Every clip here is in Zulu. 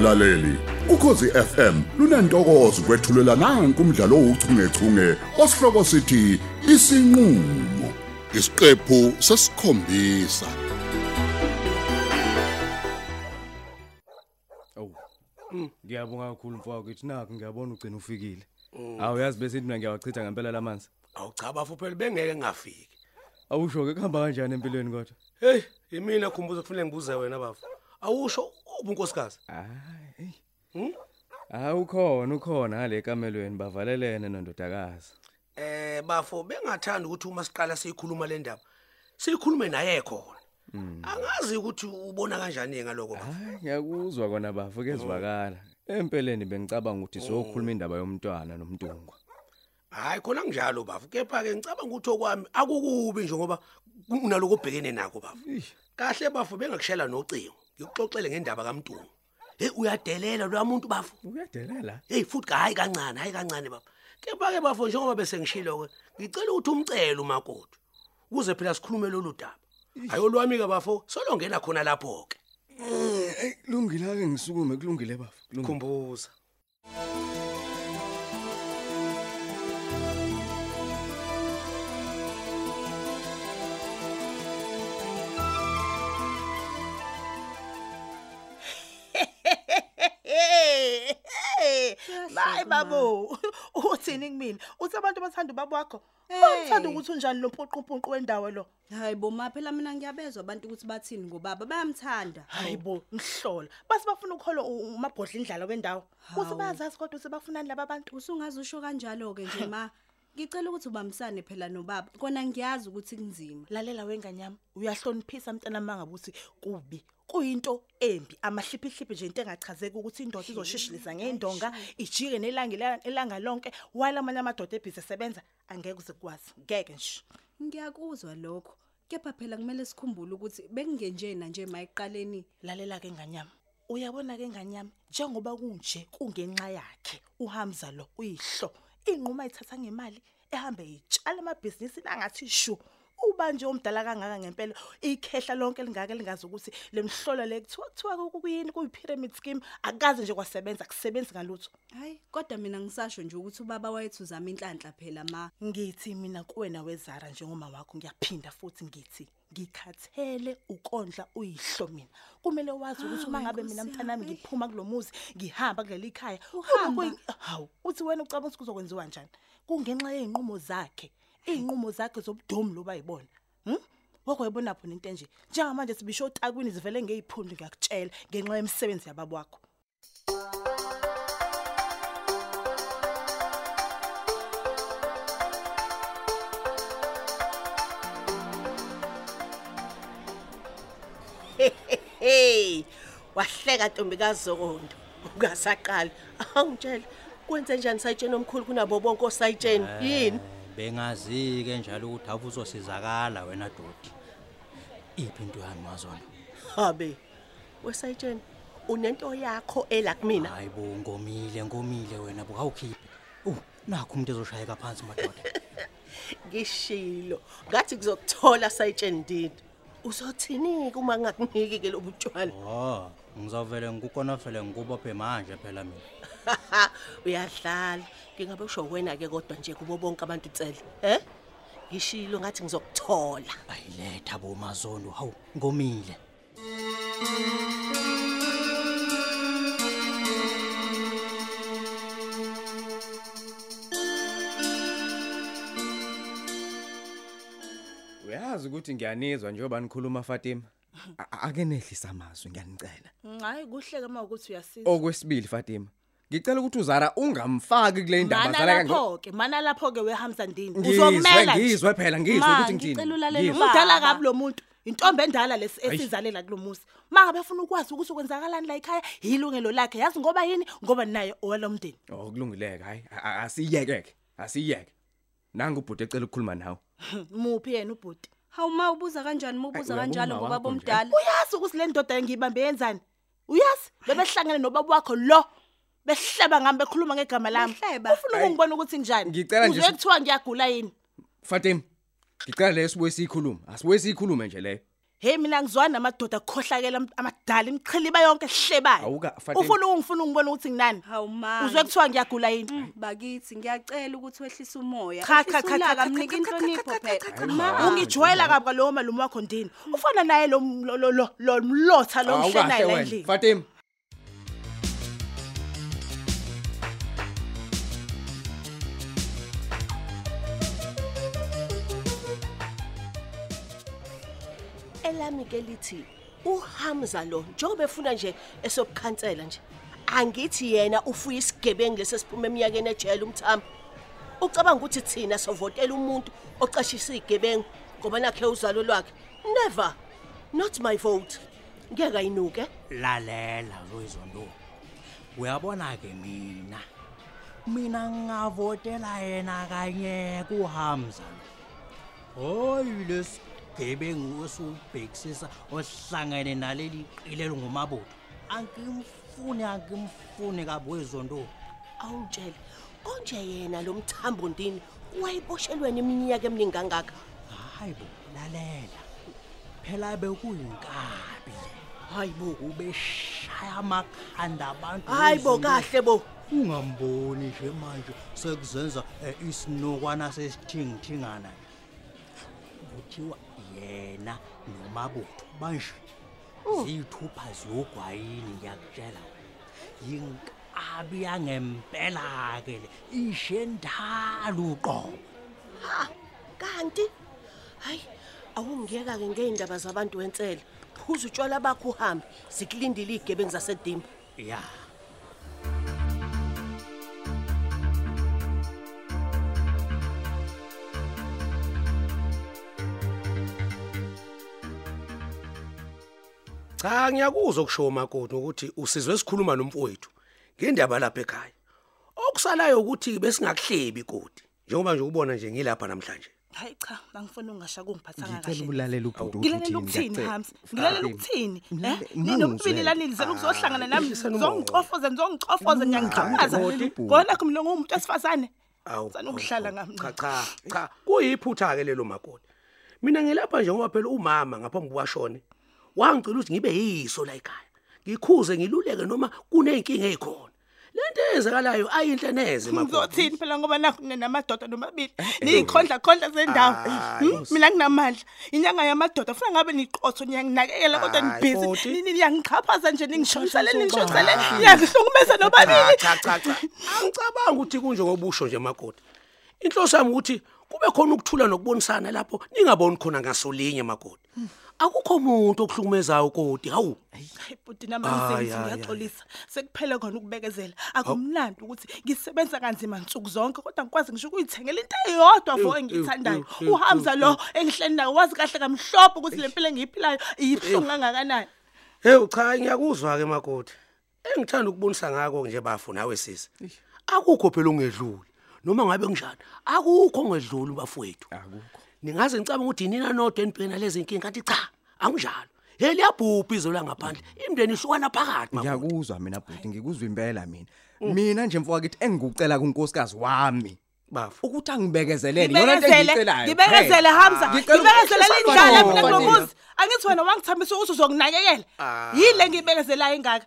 mlaleli ukhosi FM lunantokozo kwethulela nanku umdlalo ouchungechunge osihloko sithi isinqulo isiqephu sesikhombisa Awu. Ngiyabonga kakhulu mfowethu ukuthi nakho ngiyabona ugcina ufikile. Awu yazi bese mina ngiyawachitha ngempela lamanzi. awucha phela bengeke ngafiki Awusho ke kuhamba kanjani empilweni kodwa? hey yimina khumbuza kufanele ngibuze wena bafu awusho ubunkosikazi Hayi. Hmm? Ah ukhona ukhona ngale kamelweni bavalelene nondodakazi. eh bafo bengathanda ukuthi uma siqala siyikhuluma le ndaba siyikhulume naye khona angazi ukuthi ubona kanjani ngaloko bafo Hayi ngiyakuzwa kona bafu kezwakala. Empeleni bengicabanga ukuthi sokhuluma indaba yomntwana nomntungwa. hayi khona kunjalo bafo kepha ke ngicabanga ukuthi okwami akukubi nje ngoba unaloko obhekene nako bafo kahle bafo bengakushela nocingo ngikuxoxele ngendaba kaMntungu hey uyadelela lo muntu bafo Uyadelela? hey futhi hayi kancane hayi kancane baba kepha ke bafo njengoba bese ngishilo ke ngicela ukuthi umcele umakoti ukuze phela sikhulume lolu daba hayi olwami ke bafo solongena khona lapho ke Hey kulungile ake ngisukume kulungile bafu. Kulungile. khumbuza Hayi babo, uthini kumina? Uthi abantu bathanda ubaba wakho? Hey. Bathanda ukuthi unjani lo mpoqumpoqu wendawo lo? Hayi bo ma phela mina ngiyabezwa abantu ukuthi bathini ngobaba bayamthanda. Hayibo, ngihlola. Base bafuna ukholwa u- umabhodla indlala wendawo. Uthi Hawu. bayazazi kodwa ukuthi bafunani laba bantu? Usungaze usho kanjalo ke nje ma. Ngicela ukuthi ubambisane phela nobaba. Kona ngiyazi ukuthi kunzima. Lalela wenganyama, uyahloniphisa mntana mangabe uthi kubi. Kuyinto embi, amahliphihliphi nje into engachazeki ukuthi indoda izoshishilisa ngeindonga, ijike nelanga ila- elanga lonke, while amanye amadoda ebhizi sebenza, angeke uze kwazi. Ngeke nje. Ngiyakuzwa lokho. Kepha phela kumele sikhumbule ukuthi bekungenjena nje mayiqaleni. lalela ke nganyama uyabona ke nganyama njengoba kunje kungenxa yakhe uhamza lo uyihlo inquma ayithatha ngemali ehambe itshala amabhizinisi langathi shu uba nje omdala kangaka ngempela ikhehla lonke lingaka lingazi ukuthi lemhlola le kuthiwa kuthiwa kuyini kuyi pyramid scheme akaze nje kwasebenza kusebenzi ngalutho Hayi, kodwa mina ngisasho nje ukuthi ubaba wayethu uzama inhlanhla phela ma. ngithi mina kuwena wezara njengoma wakho ngiyaphinda futhi ngithi ngikhathele ukondla uyihlo mina. Kumele wazi ukuthi uma ngabe mina Nkosi mntanami yami. ngiphuma kulomuzi ngihamba kuleli khaya Uhamba? uma kuyi- hawu uthi wena ucabanga ukuthi kuzokwenziwa kanjani kungenxa yeinqumo zakhe inqumo zakhe zobudomu lo bayibona hm wakwayibona phona into enje. Njengamanje sibisho otakwini zivele ngeyiphundu ngiyakutshela ngenxa yemisebenzi yababo wakho hey wahleka ntombikazi zokondo ungasaqali awungitshela kwenze njani? Sayitshena omkhulu kunabo bonke osayitsheni? Yini? bengazi ke njalo ukuthi awu uzosizakala wena dodi iphi into yami mazona habe wesayitsheni unento yakho ela kumina? Hayibo ngomile ngomile wena bukawukhiphe. Uh nakho umuntu ezoshayeka phansi madoda. Ngishilo ngathi kuzokuthola sayitsheni ndini? Uzothini uma ngakuniki ke lobutshwala oh ngizovele ngikukonofele ngikubophe manje phela mina. Uyadlala ngingabe usho wena ke kodwa nje kubo bonke abantu tsele eh ngishilo ngathi ngizokuthola. Ayiletha bo mazondo hawu ngomile. Uyazi ukuthi ngiyanizwa njengoba nikhuluma Fatima. A- a- Ake nehlisa amazwi ngiyanicela. hayi kuhle kama ukuthi uyasiza Okwesibili Fatima. Ngicela ukuthi uzara ungamfaki kule ndaba mana zala lapho ke mana lapho ke wehamza ndini Ngizwe uzomela nje. ngizwe phela ngizwe Ma, ukuthi ngithini. ngicela ulalele Ngizwe. ubaba. umdala kabi lo muntu intombi endala lesi Hayi. esizalela kulomuzi mangabe afuna ukwazi ukuthi kwenzakalani la ekhaya yilungelo lakhe yazi ngoba yini ngoba naye owalomndeni Oh kulungileke hayi a- a- asiyeke ke asiyeke. Nangu ubhuti ecela ukukhuluma nawe. muphi yena ubhuti Hawu ma ubuza kanjani uma Ayi, ubuza uyabona kanjalo uma ngobaba wakho nje. omdala? uyazi ukuthi le ndoda ngiyibambe yenzani uyazi bebehlangene nobaba wakho lo behleba ngami bekhuluma ngegama lami Behleba? ufuna ukungibona ukuthi njani Ngicela nje Uzwe si- kuthiwa ngiyagula yini Fatima. Ngicela leso sibuye sikhulume. Asibuye sikhulume nje leyo. Hey mina ngizwana namadoda akukhohlakela am- amadala imqhiliba yonke ehlebayo. Awuka, Fatima. Ufuna ungifuna ungibona ukuthi nginani? Hawu man. Uzwe kuthiwa ngiyagula yini? Mm, bakithi ngiyacela ukuthi wehlise umoya. Cha cha Ehlisa cha cha ulaka, cha, mnika cha, cha, inhlonipho cha, cha, cha, cha, phela. cha. Ma. Ungijwayela kabi kalowo malume wakho ndini. Ufana naye lo lo lo lo- lo mlotha lo Awukahle mhlenayo la wena endlini. Fatima elami ke lithi uHamza lo njengoba efuna nje esobukhansela nje angithi yena ufuya isigebengu lesesiphuma eminyakeni ejele umthamo. Ucabanga ukuthi thina sovotela umuntu ocashisa izigebengu ngoba nakhe uzalo lwakhe. Never not my vote. Ngeke ayinuke. Lalela loyizondo uyabona ke mina? Mina ngavotela yena kanye kuhamza hoyi lesigebengu esubhekisisa ohlangene naleli qilelo ngumabodo angimfuni angimfuni kabi wezondo awungitshele konje yena lo mthambo ndini wayiboshelweni iminyaka eminingi kangaka? Hayi bo lalela. Phela bekuyinkabi. Hayi bo. Ubeshaya amakhanda abantu hayi bo wezondo. kahle bo. Ungamboni nje manje sekuzenza eh, isinokwana sesithingithingana. Kuthiwa yena nomabutho manje. Ziyithupha ziyogwayini ngiyakutshela. Wena yinkabi yangempela ke le ishendalo uqobo. Ha kanti? Hayi awungiyeka ke ngeindaba zabantu wensela. Phuza utshwala bakho uhambe sikulindile igebengu zasedimba. Ya. Cha ngiyakuzwa ukusho umakoti ukuthi usizwe sikhuluma nomfowethu ngendaba lapha ekhaya. Okusalayo ukuthi besingakuhlebi ikoti. Njengoba nje ubona nje ngilapha namhlanje. Hayi cha, angifuni ungasha kungiphathanga ngicela kahle. ulalela ubhuti Ngilalela ukuthini Hams? Ngilalela ukuthini? Eh? Nini ukubili lanilizela ukuzohlangana nami. Zongicofoza, zongicofoza ngiyangiqhaza. Kodwa Ngona kumlo ngumuntu esifazane. Awu. Sanokuhlala Cha ngamncane. cha cha kuyiphutha ke lelo makoti. Mina ngilapha nje ngoba phela umama ngaphambi kwashone. Wangicela ukuthi ngibe yiso la ekhaya. Ngikhuze ngiluleke noma kuneyinkinga ezikhona. Lento eyenzakalayo ayinhle neze makoti. Ngizothini phela ngoba nakho namadoda nomabili. Niyikhondla khondla zendawo. Hmm? Mina nginamandla. Inyanga yamadoda ufuna ngabe niqotho niyanginakekela kodwa Hayi, nibhizi. bhuti. Nini niyangichaphaza nje ningishontsele ningishontsele. Niyangihlukumeza nobabili. Cha cha cha. Angicabanga ukuthi kunje ngobusho nje makoti. Inhloso yami ukuthi kube khona ukuthula nokubonisana lapho ningaboni khona ngasolinye makoti. Akukho umuntu okuhlukumezayo ukoti. Hawu. Hayi bhuti nami Ay, ngisengithi ay, ngiyaxolisa. Sekuphele khona ukubekezela. Akumnandi ukuthi ngisebenza kanzima nsuku zonke kodwa ngikwazi ngisho ukuyithengela into eyodwa ew, ew, Uhamza lo engihleli naye wazi kahle kamhlophe ukuthi lempilo engiyiphilayo iyibhlungu kangakanani. Hey cha ngiyakuzwa ke makoti. Engithanda ukubonisa ngako nje bafu nawe sisi. Akukho phela ungedluli. Noma ngabe kunjani, akukho ongedluli bafowethu. akukho Ningaze ngicabanga ukuthi nina nodwa enibhekena lezi inkinga kanti cha, akunjalo. Hey liyabhubha izola ngaphandle. Imndeni ihlukana phakathi makoti. ngiyakuzwa mina bhuti ngikuzwa impela mina mina nje mfowethu engikucela kunkosikazi wami Bafu. ukuthi angibekezelele yona into Ngibekezele, engiyicelayo ngibekezele Hamza. Ngicela Ngibekezele ukuthi- lindlala mina Fatima. ngomuzi. Angithi wena wangithambisa ukuthi uzokunakekela. Yile ngibekezelayo engaka.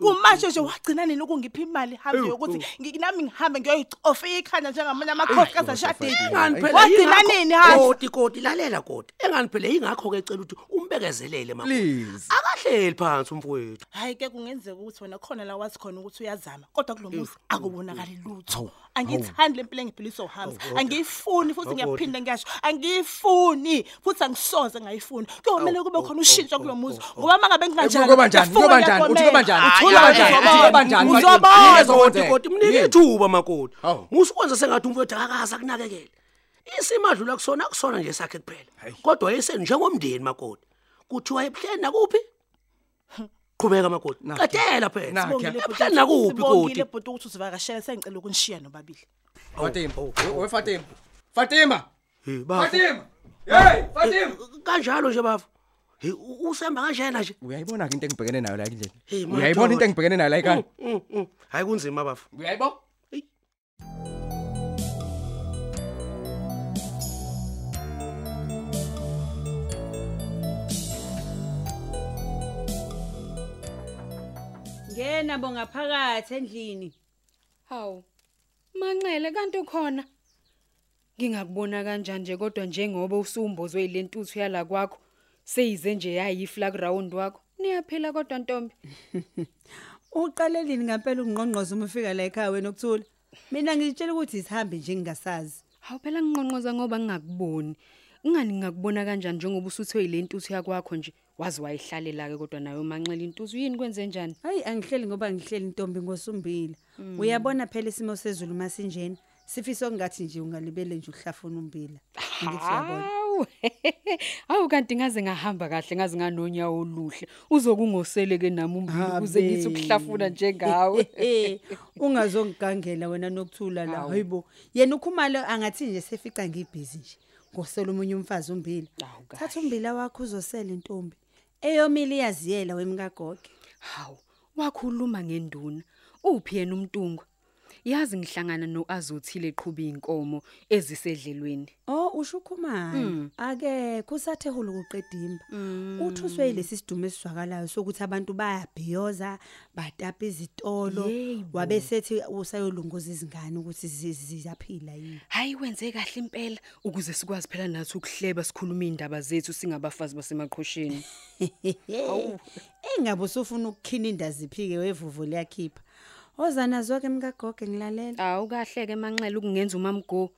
Ew, Kumashe nje wagcina nini ukungipha imali Hamza Ew, yokuthi ew. nginami ngihambe ngiyoyicofa ikhanda njengamanye amakhosikazi ashadile. Engani phela Wagcina yingakho- nini Hamza? Koti koti lalela koti. Engani phela ingakho ke ecela ukuthi umbekezelele makoti. Please. Akahleli phansi umfowethu. Hayi ke kungenzeka ukuthi wena khona la wazi khona ukuthi uyazama kodwa kulomuzi akubonakali lutho. Angithandi lempilo engiphiliswa uHamza. Angiyifuni futhi ngiyaphinda ngiyasho. Angiyifuni futhi angisoze ngayifuni. Kuyomela kube khona ushintsho kulomuzi ngoba mangabe nginganjani. Kuyoba njani? ngiyafuna Kuyoba njani? ngiyagomela. Uthi kuyoba njani? Uthula Kuyoba nje, njani? uzobona. Kuyoba njani? Uzobona. Yini Koti ezokwenzeka? koti mnike Yini? ithuba makoti. Musikwenza sengathi umfowethu akakaza kunakekela. Isimadlula kusona kusona nje sakhe kuphela. Kodwa yeseni njengomndeni makoti. Kuthiwa ebuhleni nakuphi? Qhubeka makoti. Qedela phela. Sibongile ebuhleni nakuphi Sibongile koti? bhuti ukuthi uzivakashela sengicela ukunishiya nobabili. Fatima we Fatima Fatima. Fatima hey Fatima Kanjalo nje bafu. hey usihamba kanjena nje? Uyayibona ke into engibhekene nayo la indlela uyayibona into engibhekene nayo la ikani mm, mm, mm. hayi kunzima bafu. Uyayibona? Ngena bongaphakathi endlini. Hawu. Manxele kanti ukhona. Ngingakubona kanjani nje kodwa njengoba usumbozwe ilentuthu yala kwakho. Seyize nje yayiflag round wakho. Niyaphila kodwa Ntombi. Uqalelini ngempela ungqongqoza uma ufika la ekhaya wena ukuthula. Mina ngitshela ukuthi isihambe nje ngingasazi. Hawu phela nginqonqoza ngoba ngingakuboni. Ingani ngingakubona kanjani njengoba usuthwe yilentuthu yakwakho nje wazi wayihlalela ke kodwa nayo manxele intuthu yini kwenze njani? Hayi angihleli ngoba ngihleli intombi ngosumbila. Uyabona phela isimo sezulu masinjena. Sifisa okungathi nje ungalibele nje uhlafuna umbila. Ngithi uyabona. Hawu. Hawu kanti ngaze ngahamba kahle ngaze nganonyawo oluhle. Uzokungosele ke nami umbili kuze ngithi ukuhlafuna njengawe. Ungazongigangela wena nokuthula la. Hawu. Hayibo. Yena ukhumalo angathi nje sefica ngibhizi nje. Ngosela umunye umfazi umbila. Hawu, kahle. Thatha umbila wakho uzosela intombi. Eyomile iyaziyela wemkagoge. Hawu, wakhuluma ngenduna. Uphi yena umntungwa? Yazi ngihlangana noAzothile eqhuba inkomo ezisedlelweni. Oh usho ukhumalo. Ake kusathe hulu kuqedimba. Uthuswe yilesi sidumo esizwakalayo sokuthi abantu bayabhiyoza, batapa izitolo, Yebo. wabesethi usayolunguza izingane ukuthi zi- ziyaphila yini. Hayi wenze kahle impela ukuze sikwazi phela nathi ukuhleba sikhuluma indaba zethu singabafazi basemaqhosheni. Hawu. Engabe usufuna ukukhina indaziphike wevuvu liyakhipha. Ozana zonke emkagoge ngilalela. Awu kahle ke manxele ukungenza umamgo.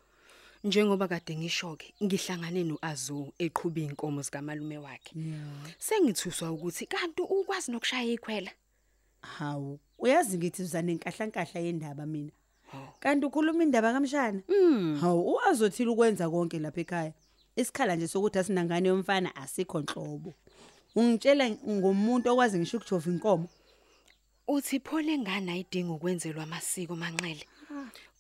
Njengoba kade ngisho ke ngihlangane noAzo eqhuba inkomo zikamalume wakhe. Sengithuswa ukuthi kanti ukwazi nokushaya ikhwela. Hawu, uyazi ngithi uzane enkahlankahla yendaba mina. Kanti ukhuluma indaba kamshana? Hawu, uazothile ukwenza konke lapha ekhaya. Isikhala nje sokuthi asinangane yomfana asikho nhlobo. Ungitshela ngomuntu okwazi ngisho ukujova inkomo. Uthi phole ngani ayidinga ukwenzelwa amasiko manxele.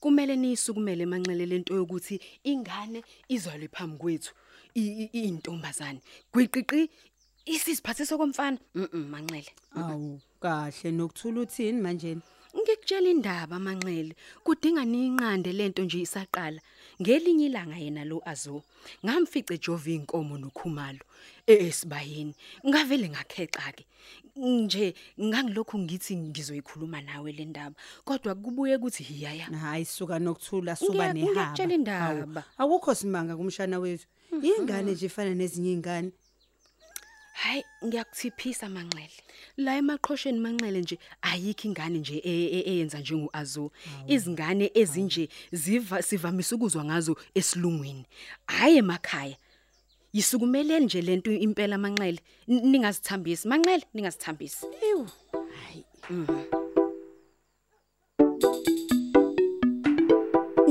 Kumele nisukumele manxele lento yokuthi ingane izalwe phambi kwethu i- i- iyintombazane. Gwiqiqi isiziphathisa komfana. Mhm manxele. Awu, kahle nokuthula uthini manje? Ngikutshela indaba manxele. Kudinga ninqande lento nje isaqala. Ngelinye ilanga yena lo Azo ngamfice ejova inkomo nokhumalo esibayeni. Ngavele ngakheqa ke. Nje ngangilokhu ngithi ngizoyikhuluma nawe le ndaba. Kodwa kubuye kuthi hiyaya. Hayi suka nokuthula suba Ngiya- nehaba. ngiyakutshela indaba. Hawu, Awukho simanga kumshana wethu. Ingane nje ifana nezinye izingane. Hayi ngiyakuthiphisa manxele. La emaqhosheni manxele nje ayikho ingane nje e- e- eyenza njengo Azo. Izingane ezinje ziva sivamise ukuzwa ngazo esilungwini. Hayi emakhaya. Yisukumeleni nje lento impela manxele. N- Ningazithambisi manxele ningazithambisi. Ewu.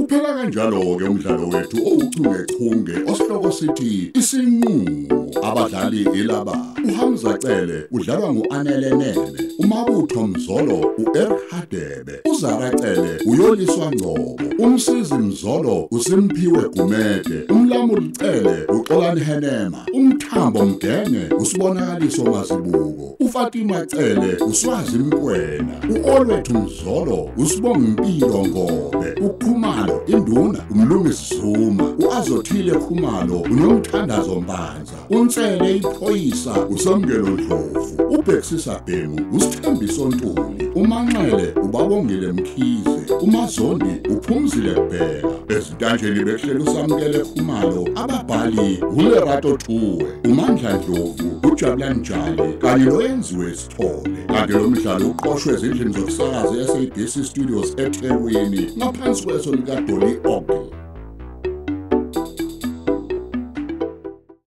Uphela kanjalo ke umdlalo wethu ouchungechunge osihloko sithi isinqulo abadlali ilaba uHamza Cele udlalwa nguAnele Nene umabutho Mzolo uEric Hadebe uZara Cele uyoliswa Ngcobo umsizi Mzolo uSimphiwe Gumede umlamuli Cele uXolani Henema umthambo Mgenge usibonakaliso Masibuko uFatima Cele uswazi Mkwena uOlwethu Mzolo usibonga impilo ngobe ukhumalo induna umlungisi Zuma. Uazothile khumalo unomthandazo mbanza. Unsele iphoyisa usamkelo Dlovu ubhexisa Bhemu usithembiso Ntuli umanxele ubabongile Mkhize. Umazondi uphumzile Bheka. Ezitanjeni behlelo usamkele khumalo ababhali uLerato Thuwe uMandla Dlovu uJabulani Njali kanye noyenziwe Sithole. Kanti lo mdlalo uqoqwwe ezindlini zokusakaza eSABC Studios eThekwini ngaphansi kweso lika Dolly Ogle